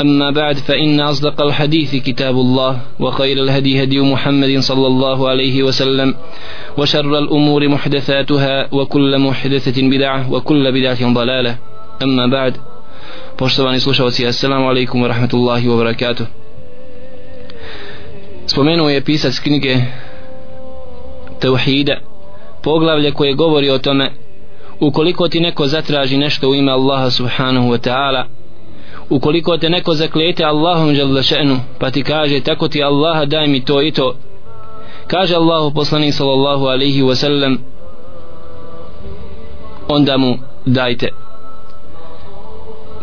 أما بعد فإن أصدق الحديث كتاب الله وخير الهدي هدي محمد صلى الله عليه وسلم وشر الأمور محدثاتها وكل محدثة بدعة وكل بدعة ضلالة أما بعد Poštovani slušalci, assalamu alaikum wa rahmatullahi wa barakatuh. Spomenuo je pisac knjige Tauhida, poglavlje koje govori o tome ukoliko ti neko zatraži nešto u ime Allaha subhanahu wa ta'ala ukoliko te neko zaklijete Allahom žele še'nu pa ti kaže tako ti Allaha daj mi to i to. Kaže Allahu poslanik sallallahu alaihi wasallam onda mu dajte.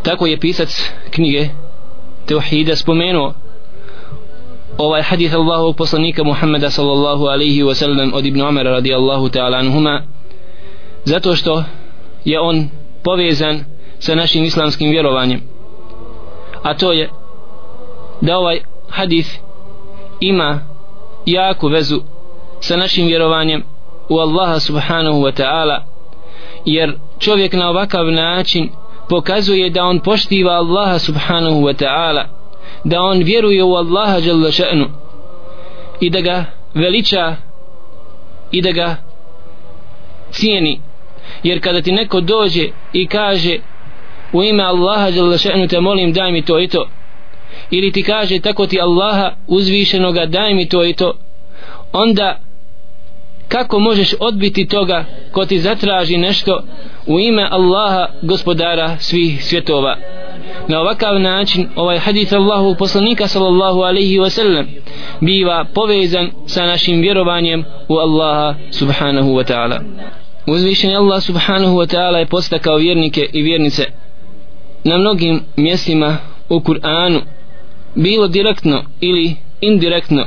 Tako je pisac knjige Teuhida spomenuo ovaj hadith Allahu poslanika Muhammeda sallallahu alaihi wasallam od Ibn Umar radijallahu ta'ala anhuma zato što je on povezan sa našim islamskim vjerovanjem a to je da ovaj hadis ima jaku vezu sa našim vjerovanjem u Allaha subhanahu wa ta'ala jer čovjek na ovakav način pokazuje da on poštiva Allaha subhanahu wa ta'ala da on vjeruje u Allaha jalla še'nu i da ga veliča i da ga cijeni. Jer kada ti neko dođe i kaže u ime Allaha Đalešenu te molim daj mi to i to. Ili ti kaže tako ti Allaha uzvišenoga daj mi to i to. Onda kako možeš odbiti toga ko ti zatraži nešto u ime Allaha gospodara svih svjetova? Na ovakav način ovaj hadith Allahu poslanika sallallahu alaihi wa sallam biva povezan sa našim vjerovanjem u Allaha subhanahu wa ta'ala. Uzvišen Allah subhanahu wa ta'ala je postakao vjernike i vjernice na mnogim mjestima u Kur'anu bilo direktno ili indirektno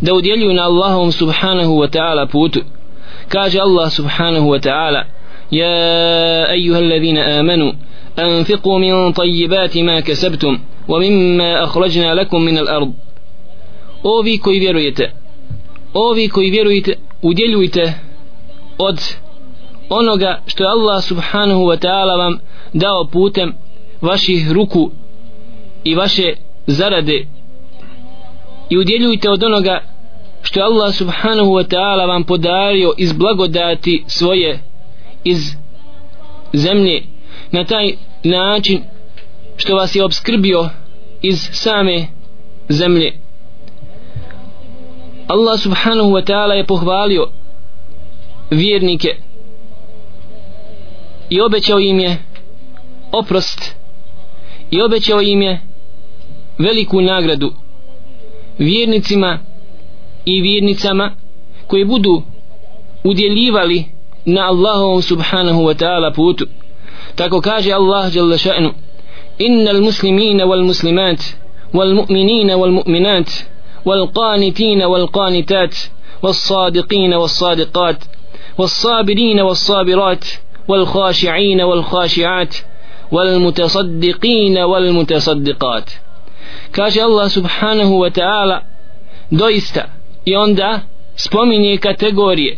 da udjeljuju na Allahom subhanahu wa ta'ala putu kaže Allah subhanahu wa ta'ala يا أيها الذين آمنوا أنفقوا من طيبات ما كسبتم ومما أخرجنا لكم من الأرض O vi koji vjerujete O vi koji vjerujete Udjeljujte od onoga što je Allah subhanahu wa ta'ala vam dao putem vaših ruku i vaše zarade. I udjeljujte od onoga što je Allah subhanahu wa ta'ala vam podario iz blagodati svoje iz zemlje na taj način što vas je obskrbio iz same zemlje. Allah subhanahu wa ta'ala je pohvalio vjernike i obećao im je oprost i obećao im je veliku nagradu vjernicima i vjernicama koji budu udjeljivali na Allahovom subhanahu wa ta'ala putu. Tako kaže Allah jalla ša'nu inna al-muslimina wal-muslimat wal-mu'minina wal-mu'minat wal-qanitina wal-qanitat wal-sadiqina wal-sadiqat wal-sabirina wal-sabirat والخاشعين والخاشعات والمتصدقين والمتصدقات. Wal-mutasaddiqina wal-mutasaddiqat kaže Allah subhanahu wa ta'ala doista i onda spominje kategorije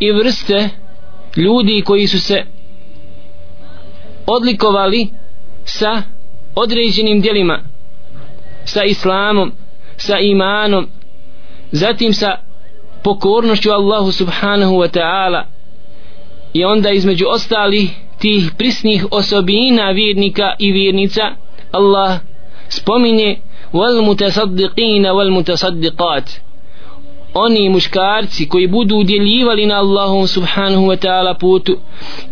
i vrste ljudi koji su se odlikovali sa određenim dijelima sa islamom sa imanom zatim sa pokornošću Allahu subhanahu wa ta'ala i onda između ostali tih prisnih osobina vjernika i vjernica Allah spominje wal mutasaddiqina wal mutasaddiqat. Oni muškarci koji budu udjeljivali na Allahu subhanahu wa ta'ala putu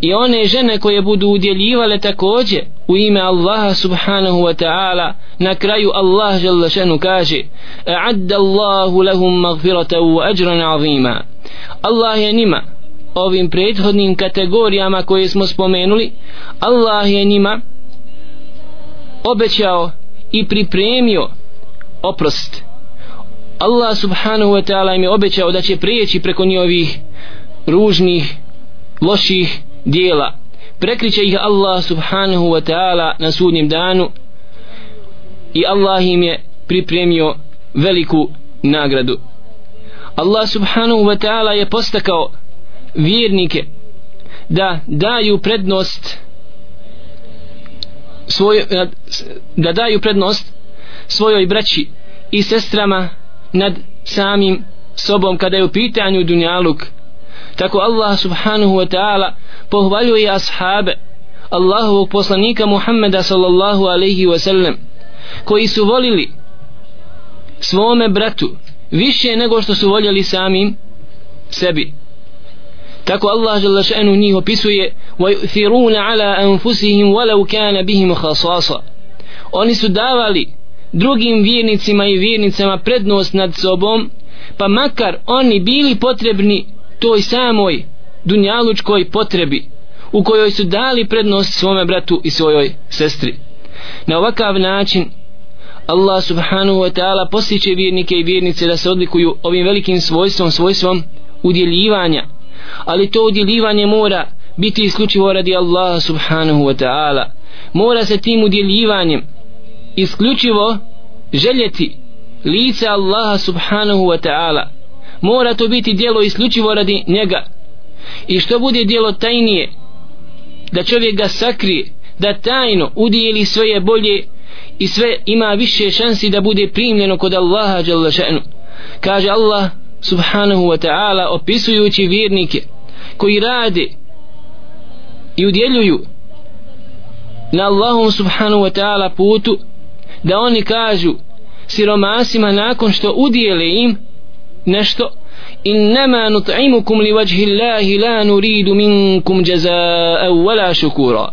i one žene koje budu udjeljivale također u ime Allaha subhanahu wa ta'ala na kraju Allah žele kaže a'adda Allahu lahum magfirata wa ajran azima. Allah je nima ovim prethodnim kategorijama koje smo spomenuli Allah je njima obećao i pripremio oprost. Allah subhanahu wa ta'ala im je obećao da će prijeći preko njihovih ružnih loših dijela. Prekriće ih Allah subhanahu wa ta'ala na sudnjem danu i Allah im je pripremio veliku nagradu. Allah subhanahu wa ta'ala je postakao vjernike da daju prednost svoj, eh, da daju prednost svojoj braći i sestrama nad samim sobom kada je u pitanju dunjaluk. Tako Allah subhanahu wa ta'ala pohvaljuje ashabe Allahovog poslanika Muhammeda sallallahu alaihi wa sallam koji su volili svome bratu više nego što su voljeli samim sebi tako Allah žele še'nu njih opisuje وَيُثِرُونَ عَلَىٰ أَنفُسِهِمْ وَلَوْ كَانَ بِهِمْ خَصَاصًا oni su davali drugim vjernicima i vjernicama prednost nad sobom pa makar oni bili potrebni toj samoj dunjalučkoj potrebi u kojoj su dali prednost svome bratu i svojoj sestri na ovakav način Allah subhanahu wa ta'ala postiče vjernike i vjernice da se odlikuju ovim velikim svojstvom svojstvom udjeljivanja ali to udjeljivanje mora biti isključivo radi Allaha subhanahu wa ta'ala. Mora se tim udjeljivanjem isključivo željeti lice Allaha subhanahu wa ta'ala. Mora to biti dijelo isključivo radi njega. I što bude dijelo tajnije da čovjek ga sakrije da tajno udijeli svoje bolje i sve ima više šansi da bude primljeno kod Allaha dželle še'nu. Kaže Allah subhanahu wa ta'ala opisujući vjernike koji rade i udjeljuju na Allahom subhanahu wa ta'ala putu da oni kažu siromasima nakon što udijele im nešto innama nut'imukum li vajhi Allahi la nuridu minkum jazaa wala shukura.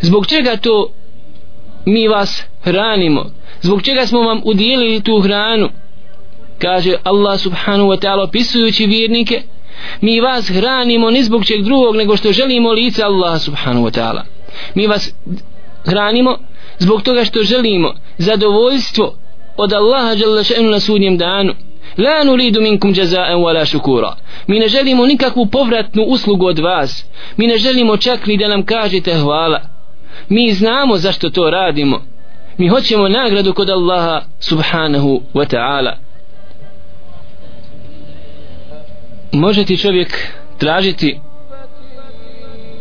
Zbog čega to mi vas hranimo? Zbog čega smo vam udijelili tu hranu? Kaže Allah subhanahu wa ta'ala opisujući vjernike mi vas hranimo ni zbog čeg drugog nego što želimo lice Allah subhanahu wa ta'ala. Mi vas hranimo zbog toga što želimo zadovoljstvo od Allaha jalla še'nu na sudnjem danu. La nuridu minkum jazaa'an wala shukura. Mi ne želimo nikakvu povratnu uslugu od vas. Mi ne želimo čak ni da nam kažete hvala. Mi znamo zašto to radimo. Mi hoćemo nagradu kod Allaha subhanahu wa ta'ala. Može ti čovjek tražiti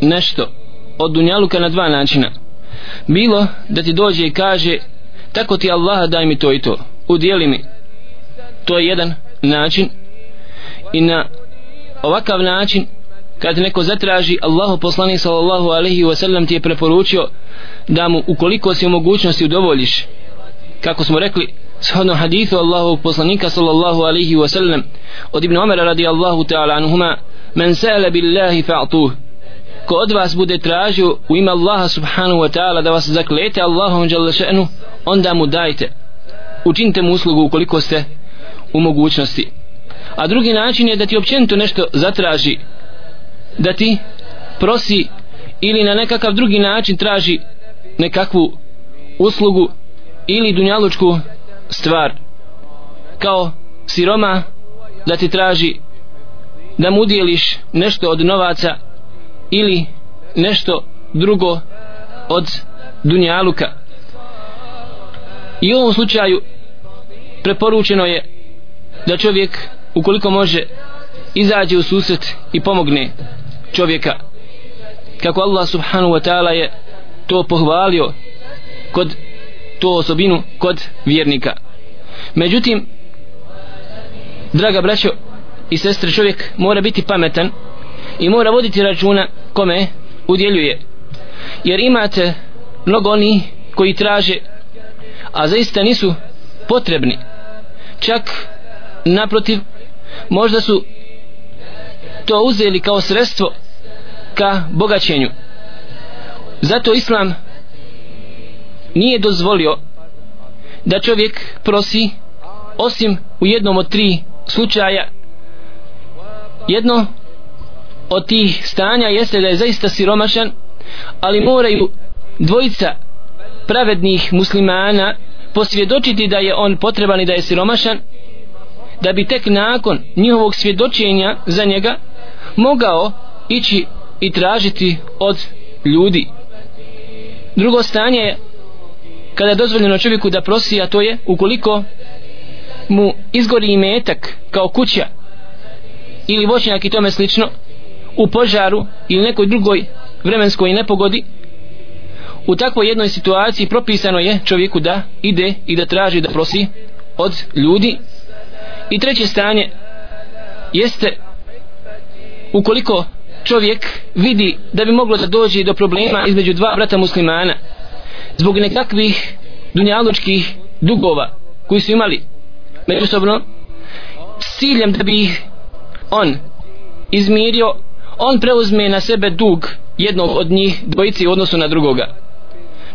nešto od dunjaluka na dva načina. Bilo da ti dođe i kaže tako ti Allah daj mi to i to. Udijeli mi. To je jedan način. I na ovakav način kad neko zatraži Allahu poslanik sallallahu alaihi wa sallam ti je preporučio da mu ukoliko si u mogućnosti udovoljiš. Kako smo rekli shodno hadithu Allahu poslanika sallallahu alaihi wa sallam od Ibn Umara radijallahu ta'ala anuhuma men sa'ala billahi fa'tuh. Ko od vas bude tražio u ime Allaha subhanahu wa ta'ala da vas zaklete Allahom še'nu onda mu dajte. Učinite mu uslugu ukoliko ste u mogućnosti. A drugi način je da ti općenito nešto zatraži da ti prosi ili na nekakav drugi način traži nekakvu uslugu ili dunjalučku stvar kao siroma da ti traži da mu udjeliš nešto od novaca ili nešto drugo od dunjaluka. I u ovom slučaju preporučeno je da čovjek ukoliko može izađe u susret i pomogne čovjeka. Kako Allah subhanahu wa ta'ala je to pohvalio kod tu osobinu kod vjernika. Međutim draga braćo i sestre čovjek mora biti pametan i mora voditi računa kome udjeljuje. Jer imate mnogo oni koji traže a zaista nisu potrebni. Čak naprotiv možda su to uzeli kao sredstvo ka bogaćenju. Zato islam nije dozvolio da čovjek prosi osim u jednom od tri slučaja. Jedno od tih stanja jeste da je zaista siromašan ali moraju dvojica pravednih muslimana posvjedočiti da je on potreban i da je siromašan da bi tek nakon njihovog svjedočenja za njega mogao ići i tražiti od ljudi. Drugo stanje je kada je dozvoljeno čovjeku da prosi a to je ukoliko mu izgori imetak kao kuća ili voćnjak i tome slično u požaru ili nekoj drugoj vremenskoj nepogodi u takvoj jednoj situaciji propisano je čovjeku da ide i da traži da prosi od ljudi. I treće stanje jeste ukoliko čovjek vidi da bi moglo da dođe do problema između dva brata muslimana zbog nekakvih dunjalučkih dugova koji su imali međusobno s ciljem da bi on izmirio on preuzme na sebe dug jednog od njih dvojici u odnosu na drugoga.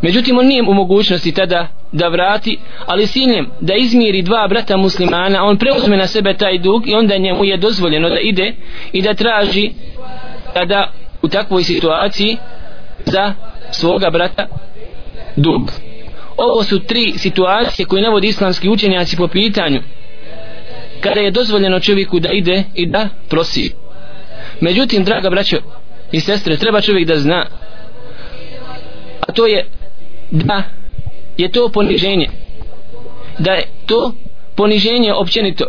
Međutim on nije u mogućnosti tada da vrati ali sinjem da izmiri dva brata muslimana on preuzme na sebe taj dug i onda njemu je dozvoljeno da ide i da traži tada u takvoj situaciji za svoga brata dub. Ovo su tri situacije koje navodi islamski učenjaci po pitanju. Kada je dozvoljeno čovjeku da ide i da prosi. Međutim draga braćo i sestre treba čovjek da zna a to je da je to poniženje. Da je to poniženje općenito.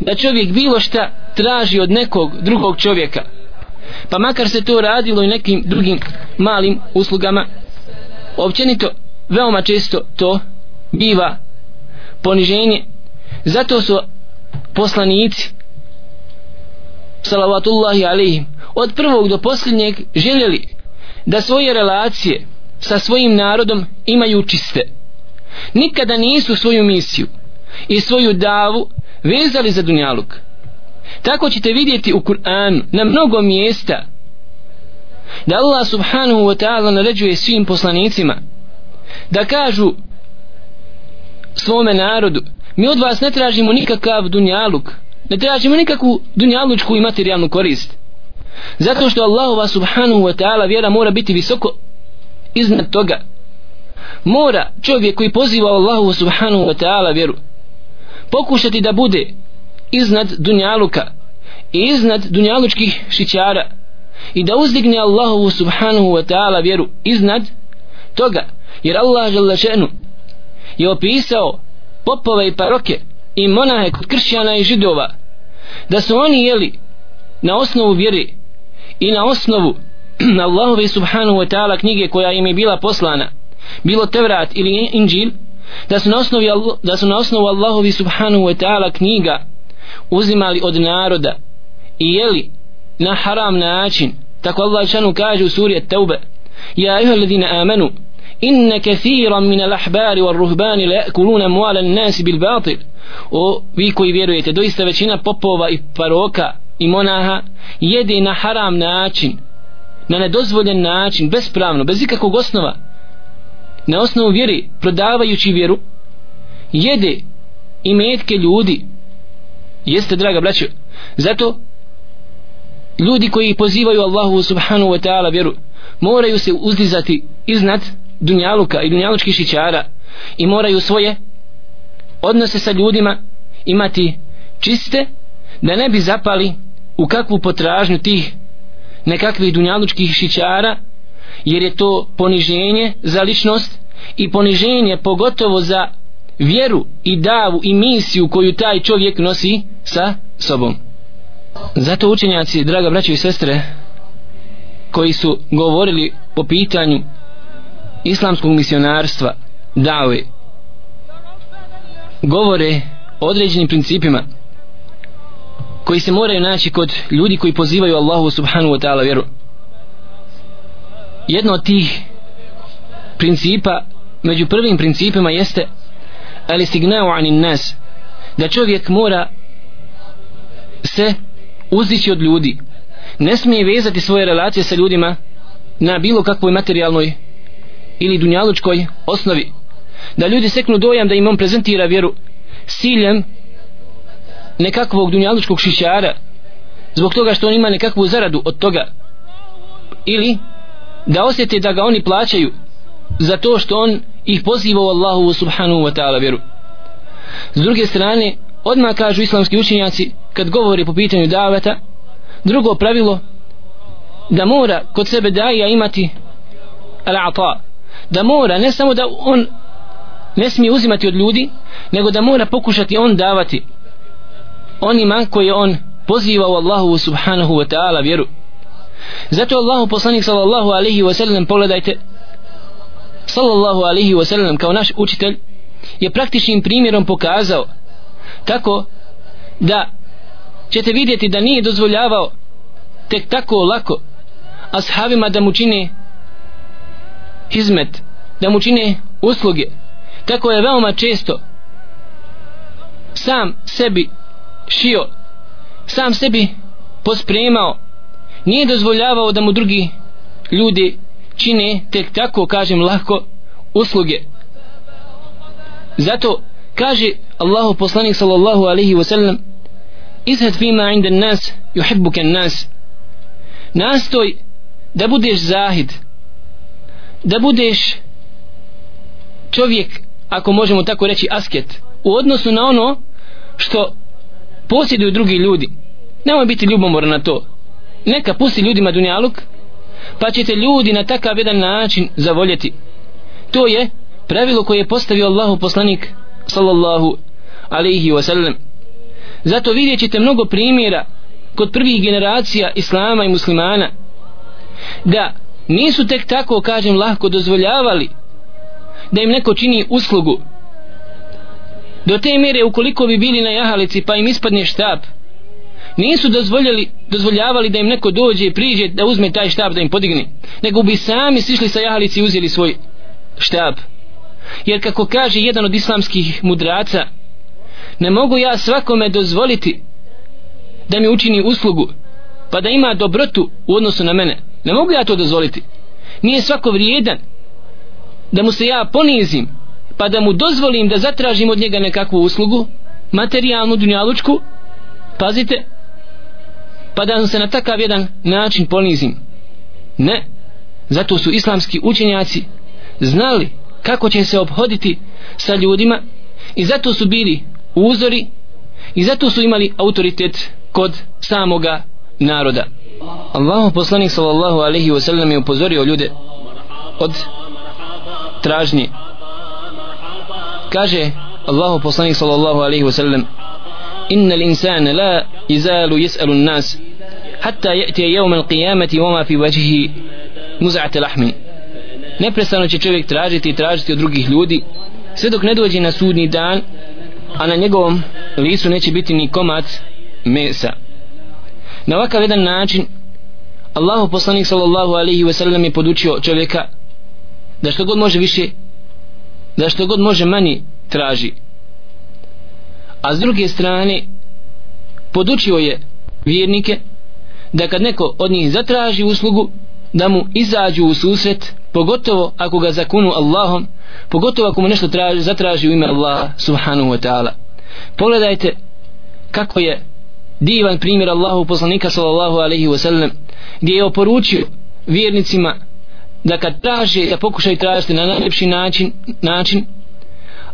Da čovjek bilo šta traži od nekog drugog čovjeka. Pa makar se to radilo i nekim drugim malim uslugama općenito veoma često to biva poniženje. Zato su poslanici salavatullahi alihim od prvog do posljednjeg željeli da svoje relacije sa svojim narodom imaju čiste. Nikada nisu svoju misiju i svoju davu vezali za dunjaluk. Tako ćete vidjeti u Kur'anu na mnogo mjesta da Allah subhanahu wa ta'ala naređuje svim poslanicima da kažu svome narodu mi od vas ne tražimo nikakav dunjaluk ne tražimo nikakvu dunjalučku i materijalnu korist zato što Allahova subhanahu wa ta'ala vjera mora biti visoko iznad toga. Mora čovjek koji poziva Allahu subhanahu wa ta'ala vjeru pokušati da bude iznad dunjaluka i iznad dunjalučkih šićara i da uzdigne Allahu subhanahu wa ta'ala vjeru iznad toga. Jer Allah žele šenu je opisao popove i paroke i monahe kod kršćana i židova. Da su oni jeli na osnovu vjere i na osnovu Allahove subhanahu wa ta'ala knjige koja im je bila poslana bilo Tevrat ili Inđil da su na osnovu, da su na osnovu Allahovi subhanahu wa ta'ala knjiga uzimali od naroda i jeli na haram način. Tako Allah šanu kaže u suri At-Tawbe Ja iha ladina amanu inna kathiran min al-ahbari wal ruhbani la yakuluna amwala an-nas bil batil o vi koji vjerujete doista većina popova i paroka i monaha jede na haram način na nedozvoljen način, bespravno, bez ikakvog osnova, na osnovu vjeri, prodavajući vjeru, jede i metke ljudi, jeste, draga braćo, zato ljudi koji pozivaju Allahu subhanahu wa ta'ala vjeru, moraju se uzdizati iznad dunjaluka i dunjalučkih šićara i moraju svoje odnose sa ljudima imati čiste da ne bi zapali u kakvu potražnju tih nekakvih dunjalučkih šićara jer je to poniženje za ličnost i poniženje pogotovo za vjeru i davu i misiju koju taj čovjek nosi sa sobom zato učenjaci draga braće i sestre koji su govorili po pitanju islamskog misionarstva dave govore o određenim principima koji se moraju naći kod ljudi koji pozivaju Allahu subhanahu wa ta'ala vjeru. Jedno od tih principa među prvim principima jeste ali signao anin nas da čovjek mora se uzići od ljudi. Ne smije vezati svoje relacije sa ljudima na bilo kakvoj materijalnoj ili dunjalučkoj osnovi. Da ljudi seknu dojam da im on prezentira vjeru s ciljem nekakvog dunjalučkog šišara zbog toga što on ima nekakvu zaradu od toga. Ili da osjete da ga oni plaćaju za to što on ih poziva u Allahu subhanahu wa ta'ala vjeru. S druge strane odmah kažu islamski učenjaci kad govori po pitanju daveta drugo pravilo da mora kod sebe daja imati al-ata. Da mora ne samo da on ne smije uzimati od ljudi nego da mora pokušati on davati onima koje on poziva u Allahu subhanahu wa ta'ala vjeru. Zato Allahu poslanik sallallahu alaihi wa sallam pogledajte sallallahu alaihi wa sallam kao naš učitelj je praktičnim primjerom pokazao tako da ćete vidjeti da nije dozvoljavao tek tako lako ashabima da mu čine hizmet da mu čine usluge. Tako je veoma često sam sebi šio sam sebi pospremao. Nije dozvoljavao da mu drugi ljudi čine tek tako kažem lako usluge. Zato kaže Allahu poslanik sallallahu alaihi wa sallam izhad fima inda nas yuhibbuka nas nastoj da budeš zahid da budeš čovjek ako možemo tako reći asket u odnosu na ono što posjeduju drugi ljudi. Nemoj biti ljubomoran na to. Neka pusti ljudima dunjaluk pa ćete ljudi na takav jedan način zavoljeti. To je pravilo koje je postavio Allahu poslanik sallallahu alaihi wasallam zato vidjet ćete mnogo primjera kod prvih generacija islama i muslimana da nisu tek tako kažem lahko dozvoljavali da im neko čini uslugu. Do te mjere ukoliko bi bili na jahalici pa im ispadne štab nisu dozvoljali, dozvoljavali da im neko dođe i priđe da uzme taj štab da im podigne nego bi sami sišli sa jahalici i uzeli svoj štab jer kako kaže jedan od islamskih mudraca ne mogu ja svakome dozvoliti da mi učini uslugu pa da ima dobrotu u odnosu na mene. Ne mogu ja to dozvoliti. Nije svako vrijedan da mu se ja ponizim pa da mu dozvolim da zatražim od njega nekakvu uslugu materijalnu, dunjalučku pazite pa da se na takav jedan način ponizim. Ne zato su islamski učenjaci znali kako će se obhoditi sa ljudima i zato su bili uzori i zato su imali autoritet kod samoga naroda. Allahu poslanik sallallahu alaihi wa sallam je upozorio ljude od tražnje. Kaže Allahu poslanik sallallahu alaihi wa sallam inna l'insana la izalu yis'alu nas hatta ya'ti yawm al-qiyamati wa ma fi wajhihi muz'at lahmin neprestano će čovjek tražiti i tražiti od drugih ljudi sve dok ne dođe na sudni dan a na njegovom licu neće biti ni komad mesa. Na ovakav jedan način Allahu poslanik sallallahu alaihi ve sellem je podučio čovjeka da što god može više da što god može manje traži. A s druge strane podučio je vjernike da kad neko od njih zatraži uslugu da mu izađu u susret pogotovo ako ga zakunu Allahom pogotovo ako mu nešto traži, zatraži u ime Allaha subhanahu wa ta'ala. Pogledajte kako je divan primjer Allahu poslanika sallallahu alaihi wa sallam gdje je oporučio vjernicima da kad traže da pokušaju tražiti na najljepši način, način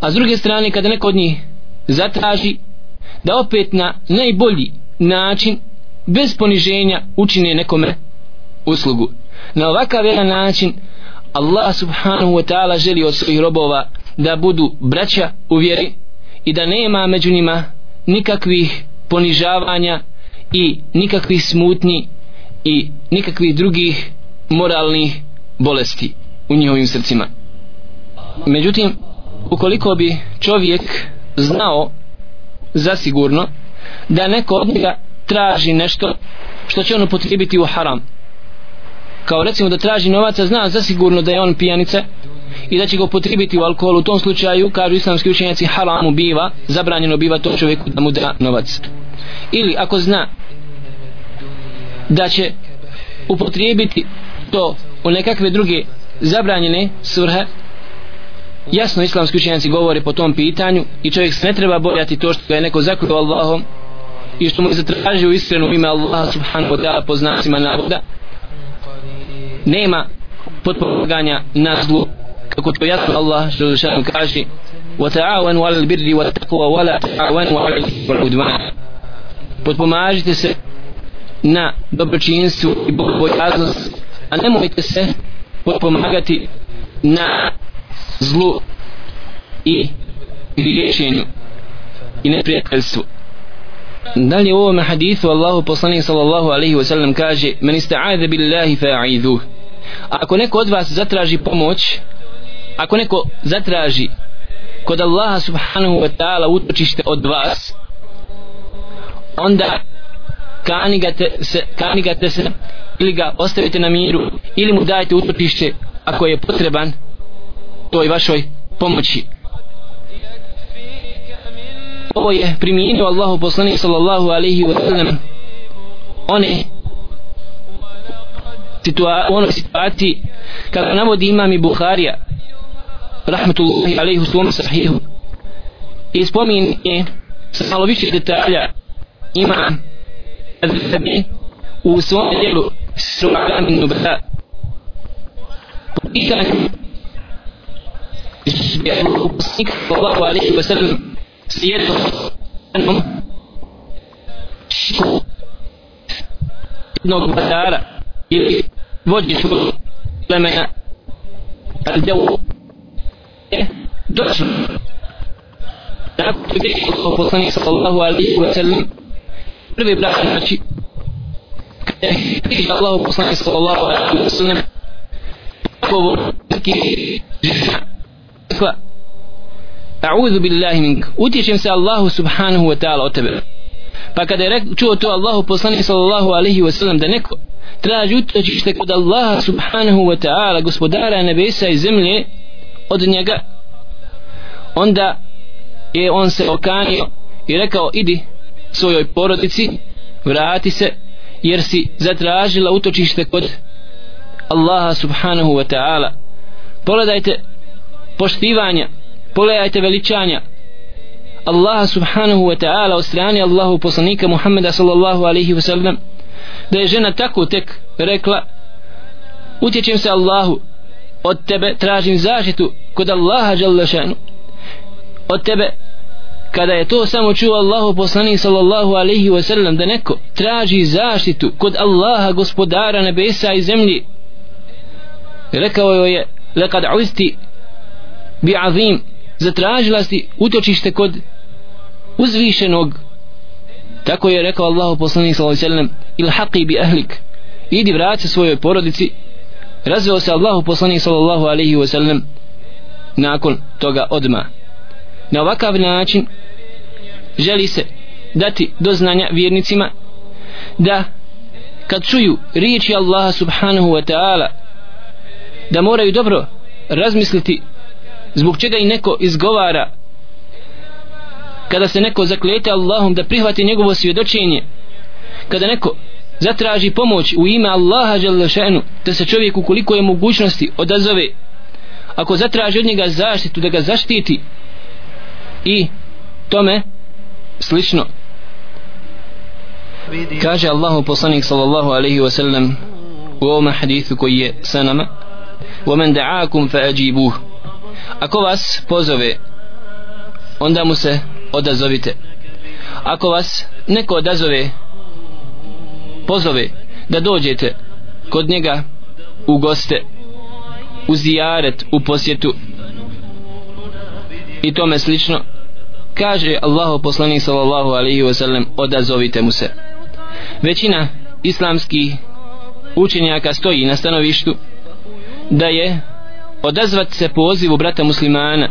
a s druge strane kada neko od njih zatraži da opet na najbolji način bez poniženja učine nekome uslugu na ovakav jedan način Allah subhanahu wa ta'ala želi od svojih robova da budu braća u vjeri i da nema među njima nikakvih ponižavanja i nikakvih smutnji i nikakvih drugih moralnih bolesti u njihovim srcima. Međutim ukoliko bi čovjek znao zasigurno da neko od njega traži nešto što će on upotrijebiti u haram kao recimo da traži novaca zna zasigurno da je on pijanica i da će ga potribiti u alkoholu. U tom slučaju kažu islamski učenjaci haramu biva zabranjeno biva to čovjeku da mu da novac. Ili ako zna da će upotrijebiti to u nekakve druge zabranjene svrhe jasno islamski učenjaci govore po tom pitanju i čovjek se ne treba bojati to što ga je neko zakljuo Allahom i što mu je zatražio iskrenu ime Allaha subhanahu wa ta'ala po znacima navoda nema potpomaganja na zlu kako to jasno Allah što je šan kaže وتعاونوا على البر والتقوى ولا تعاونوا على الإثم والعدوان potpomažite se na dobročinstvu i bogobojaznost a nemojte se potpomagati na zlu i griješenju i neprijateljstvu dalje u ovome hadithu Allahu poslanik sallallahu alaihi wasallam kaže men ista'adha billahi fa'idhuh ako neko od vas zatraži pomoć ako neko zatraži kod Allaha subhanahu wa ta'ala utočište od vas onda kanigate se, kanigate se ili ga ostavite na miru ili mu dajte utočište ako je potreban toj vašoj pomoći. Ovo je primijenio Allahu poslanik sallallahu alaihi wa sallam one situa onoj situaciji kako navodi imam i Buharija rahmetullahi alaihi u svom sahihu. I spomin je sa malo više detalja imam ima u svom djelu Su'alam ibn Nubala po pitanju poslanik sallallahu alaihi wa sallam svijetom jednog vladara ili vođe svog plemena Al-Jawu je došlo tako je vidio poslanik sallallahu alaihi wa sallam prvi brak znači kada je vidio Allah poslanik sallallahu alaihi wa sallam ovo neki rekla A'udhu billahi pa kada je rek, čuo to Allahu poslanik sallallahu alaihi wa sallam da neko traži utočište kod Allaha subhanahu wa ta'ala gospodara nebesa i zemlje od njega onda je on se okanio i rekao idi svojoj porodici vrati se jer si zatražila utočište kod Allaha subhanahu wa ta'ala. Pogledajte poštivanja pogledajte veličanja Allaha subhanahu wa ta'ala od strane Allahu poslanika Muhammeda sallallahu alaihi wa sallam. Da je žena tako tek rekla utječem se Allahu od tebe tražim zaštitu kod Allaha šanu. Od tebe kada je to samo čuo Allahu poslanik sallallahu alaihi wa sallam da neko traži zaštitu kod Allaha gospodara nebesa i zemlji rekao joj je lekad uzti bi azim zatražila si utočište kod uzvišenog tako je rekao Allah poslanik sallallahu alejhi ve sellem ilhaqi bi ahlik. Idi vrati se svojoj porodici. Razveo se Allahu poslanik sallallahu alejhi ve sellem nakon toga odma. Na ovakav način želi se dati do znanja vjernicima da kad čuju riječi Allaha subhanahu wa ta'ala da moraju dobro razmisliti zbog čega i neko izgovara kada se neko zaklete Allahom da prihvati njegovo svjedočenje kada neko zatraži pomoć u ime Allaha šanu, da se čovjek ukoliko je mogućnosti odazove ako zatraži od njega zaštitu da ga zaštiti i tome slično kaže Allahu poslanik sallallahu alaihi wa sallam u ovom hadithu koji je sa nama ومن دعاكم فأجيبوه ako vas pozove onda mu se odazovite. Ako vas neko odazove pozove da dođete kod njega u goste u zijaret u posjetu i tome slično kaže Allahu poslanik sallallahu alaihi wasallam odazovite mu se. Većina islamskih učenjaka stoji na stanovištu da je odazvat se pozivu brata muslimana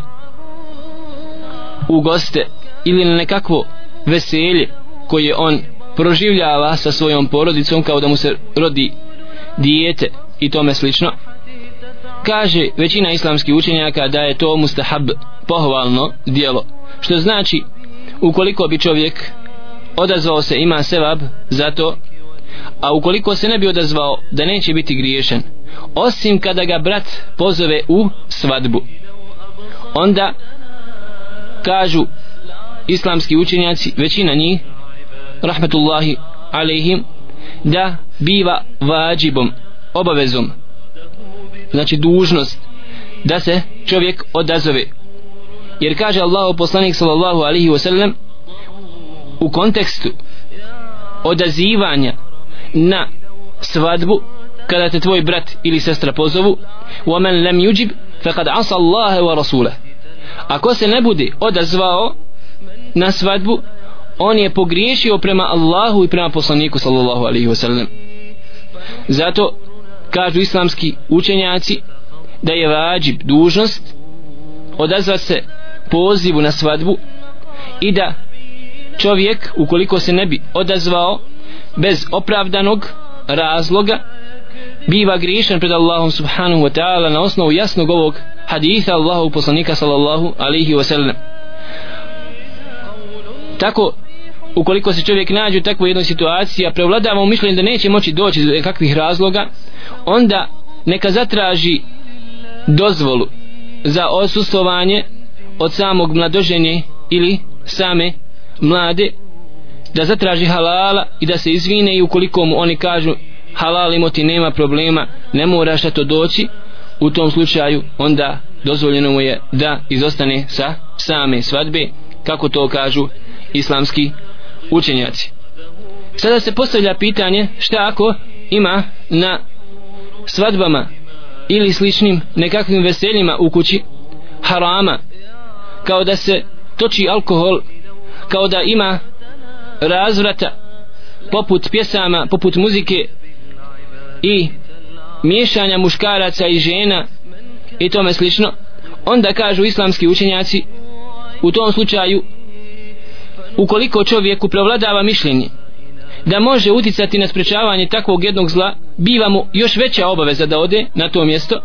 u goste ili na nekakvo veselje koje on proživljava sa svojom porodicom kao da mu se rodi dijete i tome slično. Kaže većina islamskih učenjaka da je to mustahab pohvalno dijelo što znači ukoliko bi čovjek odazvao se ima sevab za to a ukoliko se ne bi odazvao da neće biti griješen osim kada ga brat pozove u svadbu. Onda kažu islamski učenjaci većina njih rahmetullahi alejhim da biva vađibom obavezom znači dužnost da se čovjek odazove jer kaže Allah poslanik sallallahu alaihi wasallam u kontekstu odazivanja na svadbu kada te tvoj brat ili sestra pozovu وَمَنْ لَمْ يُجِبْ فَقَدْ عَصَ اللَّهَ وَرَسُولَهُ ako se ne bude odazvao na svadbu on je pogriješio prema Allahu i prema poslaniku sallallahu alaihi wasallam zato kažu islamski učenjaci da je vađib dužnost odazva se pozivu na svadbu i da čovjek ukoliko se ne bi odazvao bez opravdanog razloga biva griješan pred Allahom subhanahu wa ta'ala na osnovu jasnog ovog haditha Allahu poslanika sallallahu alaihi wa sallam tako ukoliko se čovjek nađe u takvoj jednoj situaciji a prevladava u mišljenju da neće moći doći do kakvih razloga onda neka zatraži dozvolu za osustovanje od samog mladoženje ili same mlade da zatraži halala i da se izvine i ukoliko mu oni kažu halal imoti nema problema ne moraš da to doći u tom slučaju onda dozvoljeno mu je da izostane sa same svadbe kako to kažu islamski učenjaci. Sada se postavlja pitanje šta ako ima na svadbama ili sličnim nekakvim veseljima u kući harama kao da se toči alkohol kao da ima razvrata poput pjesama, poput muzike i miješanja muškaraca i žena i tome slično. Onda kažu islamski učenjaci u tom slučaju ukoliko čovjeku prevladava mišljenje da može uticati na sprečavanje takvog jednog zla biva mu još veća obaveza da ode na to mjesto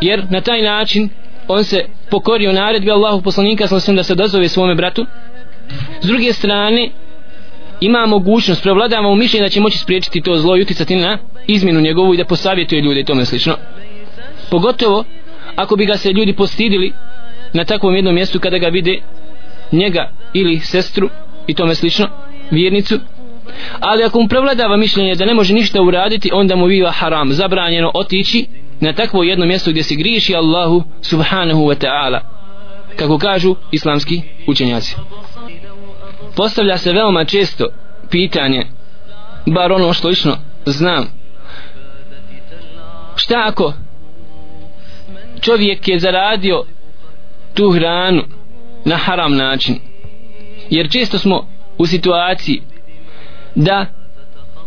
jer na taj način on se pokorio naredbi Allahu poslanika sam da se dozove svome bratu. S druge strane ima mogućnost prevladava mu mišljenje da će moći spriječiti to zlo i uticati na izmjenu njegovu i da posavjetuje ljude i tome slično. Pogotovo ako bi ga se ljudi postidili na takvom jednom mjestu kada ga vide njega ili sestru i tome slično vjernicu. Ali ako mu prevladava mišljenje da ne može ništa uraditi onda mu biva haram. Zabranjeno otići na takvo jedno mjesto gdje se griješi Allahu subhanahu wa ta'ala kako kažu islamski učenjaci. Postavlja se veoma često pitanje bar ono što lično znam šta ako čovjek je zaradio tu hranu na haram način. Jer često smo u situaciji da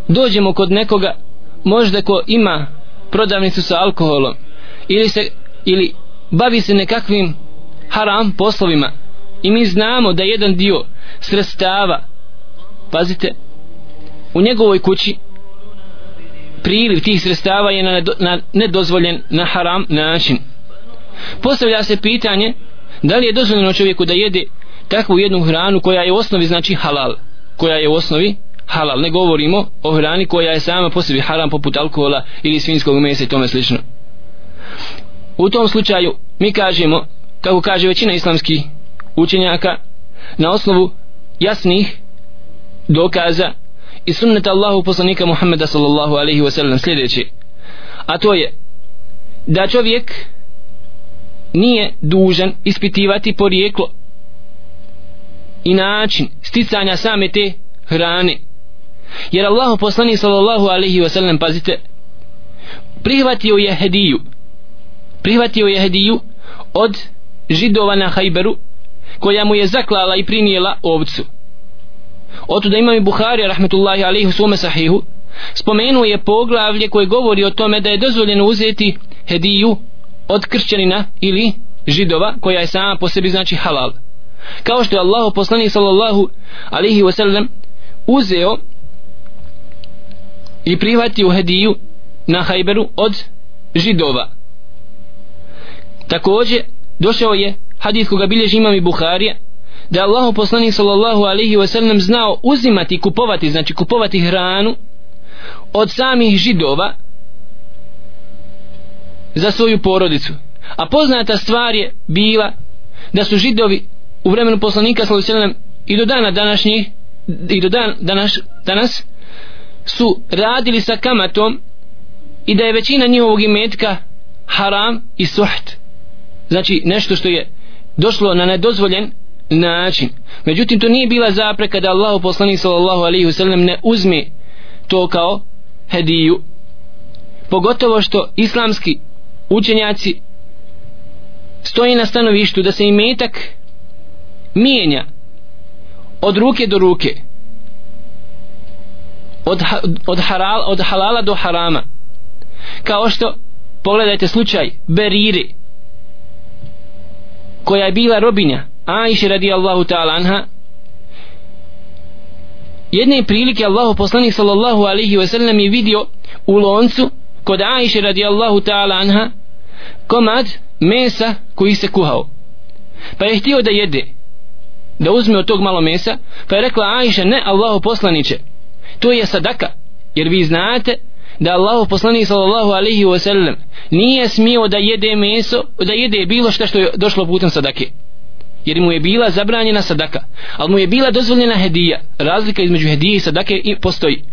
dođemo kod nekoga možda ko ima prodavnicu sa alkoholom ili se ili bavi se nekakvim haram poslovima. I mi znamo da jedan dio sredstava pazite u njegovoj kući priliv tih sredstava je na, na nedozvoljen na haram način. Postavlja se pitanje da li je dozvoljeno čovjeku da jede takvu jednu hranu koja je u osnovi znači halal? Koja je u osnovi halal. Ne govorimo o hrani koja je sama po sebi haram poput alkohola ili svinskog mesa i tome slično. U tom slučaju mi kažemo kako kaže većina islamskih učenjaka na osnovu jasnih dokaza i sunneta Allahu poslanika Muhammeda sallallahu alaihi wasallam sljedeće a to je da čovjek nije dužan ispitivati porijeklo i način sticanja same te hrane. Jer Allahu poslanik sallallahu alaihi ve sellem pazite prihvatio je hediju prihvatio je hediju od židova na hajberu koja mu je zaklala i prinijela ovcu. Oto da imam i Buhari rahmetullahi alaihi u svome sahihu spomenuo je poglavlje koje govori o tome da je dozvoljeno uzeti hediju od kršćanina ili židova koja je sama po sebi znači halal. Kao što je Allah poslanik sallallahu alihi wasallam uzeo i prihvatio hediju na hajberu od židova. Također došao je hadis koga bilježi imam i Buharija da Allah poslanik sallallahu alihi wasallam znao uzimati i kupovati znači kupovati hranu od samih židova za svoju porodicu. A poznata stvar je bila da su židovi u vremenu poslanika sallallahu i do dana današnjih i do dan, danas, danas su radili sa kamatom i da je većina njihovog imetka haram i suht. Znači nešto što je došlo na nedozvoljen način. Međutim to nije bila zapreka da Allah poslanik sallallahu alaihi wasallam ne uzme to kao hediju. Pogotovo što islamski učenjaci stoji na stanovištu da se imetak mijenja od ruke do ruke od, od, haral, od halala do harama. Kao što pogledajte slučaj Beriri koja je bila robinja Aisha radijallahu ta'ala anha. Jedne prilike Allahu poslanik sallallahu alaihi wasallam je vidio u loncu kod Ajše radijallahu ta'ala anha komad mesa koji se kuhao. Pa je htio da jede da uzme od tog malo mesa pa je rekla Ajša ne Allahu poslaniće to je sadaka jer vi znate da Allahu poslanik sallallahu alaihi wa sallam nije smio da jede meso da jede bilo što što je došlo putem sadake jer mu je bila zabranjena sadaka ali mu je bila dozvoljena hedija. Razlika između hedije i sadake i postoji.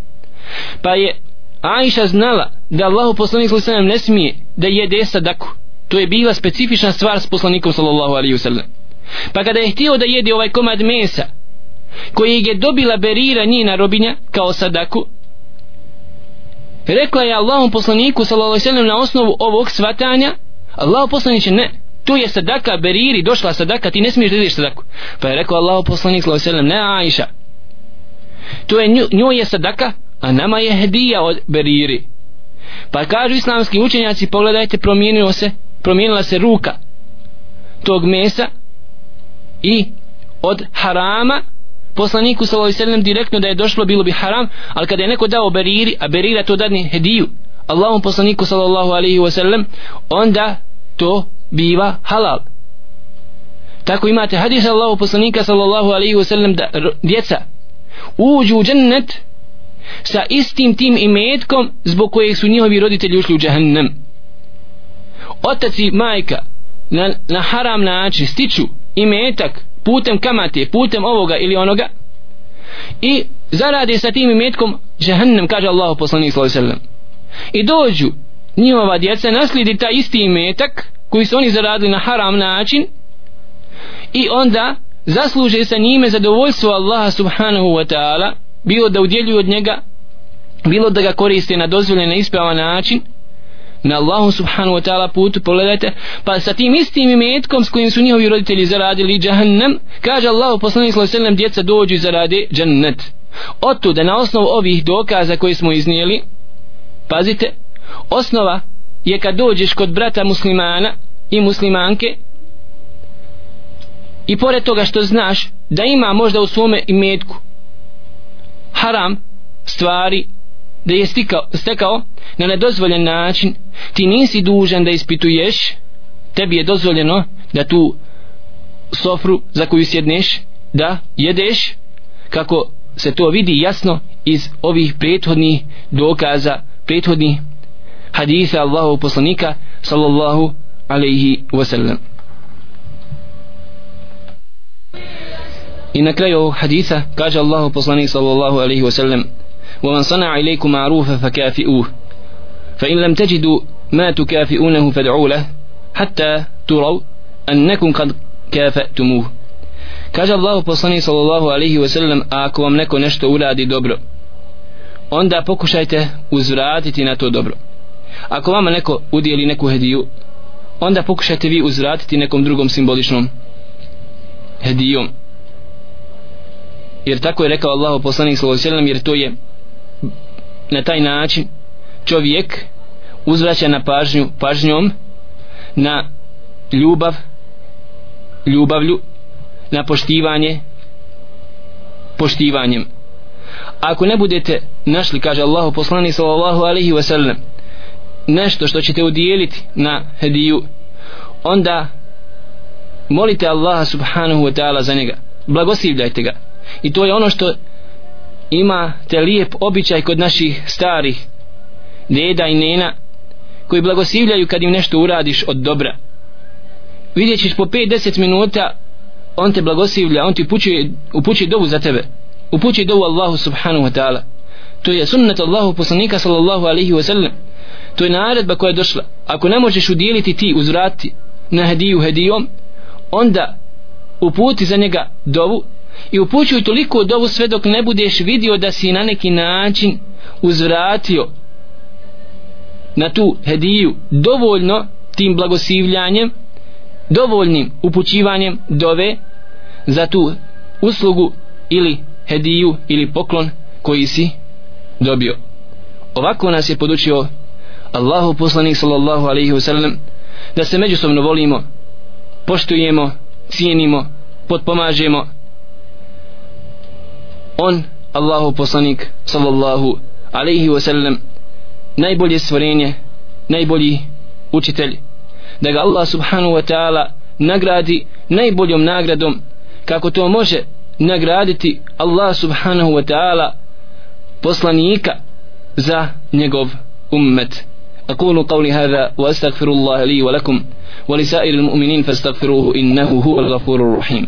Pa je Aisha znala da Allahu poslanik sallallahu alejhi ne smije da jede sadaku to je bila specifična stvar s poslanikom sallallahu alejhi ve sellem. pa kada je htio da jede ovaj komad mesa koji je dobila berira njena robinja kao sadaku rekla je Allahom poslaniku sallallahu alejhi na osnovu ovog svatanja Allahu poslanice ne tu je sadaka beriri došla sadaka ti ne smiješ da ideš sadaku pa je rekao Allahom poslanik sallallahu alejhi ne Aisha to je njoj je sadaka a nama je hedija od beriri. Pa kažu islamski učenjaci pogledajte promijenilo se promijenila se ruka tog mesa i od harama. Poslaniku sallallahu alejhi ve sellem direktno da je došlo bilo bi haram al kada je neko dao beriri a berira to dadne hediju Allahom poslaniku sallallahu alejhi ve sellem onda to biva halal. Tako imate hadis Allahu poslanika sallallahu alejhi ve sellem da djeca uđu u džennet sa istim tim imetkom zbog kojeg su njihovi roditelji ušli u džahannam otac i majka na, na haram način stiču imetak putem kamate, putem ovoga ili onoga i zarade sa tim imetkom džahannam, kaže Allah poslanik sallallahu i dođu njihova djeca naslidi taj isti imetak koji su oni zaradili na haram način i onda zasluže sa njime zadovoljstvo Allaha subhanahu wa ta'ala bilo da udjeljuju od njega bilo da ga koriste na dozvoljen na ispravan način na Allahu subhanahu wa ta'ala putu pogledajte pa sa tim istim imetkom s kojim su njihovi roditelji zaradili džahannam kaže Allahu poslanik sallallahu alejhi djeca dođu i zarade džennet. Otuda na osnovu ovih dokaza koje smo iznijeli pazite osnova je kad dođeš kod brata muslimana i muslimanke i pored toga što znaš da ima možda u svome imetku haram stvari da je stikao, stekao na nedozvoljen način. Ti nisi dužan da ispituješ tebi je dozvoljeno da tu sofru za koju sjedneš da jedeš kako se to vidi jasno iz ovih prethodnih dokaza prethodnih hadisa Allahu poslanika sallallahu alaihi wasallam. i na kraju ovog hadisa kaže Allahu poslanik sallallahu alaihi wasallam ومن صنع إليكم معروفا فكافئوه فإن لم تجدوا ما تكافئونه فادعوا له حتى تروا أنكم قد كافأتموه kaže Allah poslanik sallallahu alaihi wa sallam a ako vam neko nešto uradi dobro onda pokušajte uzvratiti na to dobro ako vama neko udijeli neku hediju onda pokušajte vi uzvratiti nekom drugom simboličnom hedijom jer tako je rekao Allah poslanik sallallahu alejhi jer to je na taj način čovjek uzvraća na pažnju pažnjom na ljubav ljubavlju na poštivanje poštivanjem. Ako ne budete našli kaže Allahu poslanik sallallahu alaihi ve sellem nešto što ćete udijeliti na hediju onda molite Allaha subhanahu wa ta'ala za njega. Blagosivljajte ga i to je ono što ima te lijep običaj kod naših starih deda i nena koji blagosivljaju kad im nešto uradiš od dobra. Vidjet ćeš po 5-10 minuta on te blagosivlja on ti upućuje, upućuje dovu za tebe. Upućuje dovu Allahu subhanahu wa ta'ala. To je sunnet Allahu poslanika sallallahu alaihi wa sallam. To je naredba koja je došla. Ako ne možeš udjeliti ti uzvrati na hediju hedijom onda uputi za njega dovu i upućuj toliko dovu sve dok ne budeš vidio da si na neki način uzvratio na tu hediju dovoljno tim blagosivljanjem dovoljnim upućivanjem dove za tu uslugu ili hediju ili poklon koji si dobio. Ovako nas je podučio Allahu poslanik sallallahu alaihi wasallam da se međusobno volimo poštujemo cijenimo potpomažemo on Allahu poslanik sallallahu alaihi wasallam najbolje stvorenje najbolji učitelj da ga Allah subhanahu wa ta'ala nagradi najboljom nagradom kako to može nagraditi Allah subhanahu wa ta'ala poslanika za njegov ummet أقول قولي هذا وأستغفر الله لي ولكم ولسائر المؤمنين فاستغفروه إنه هو الغفور الرحيم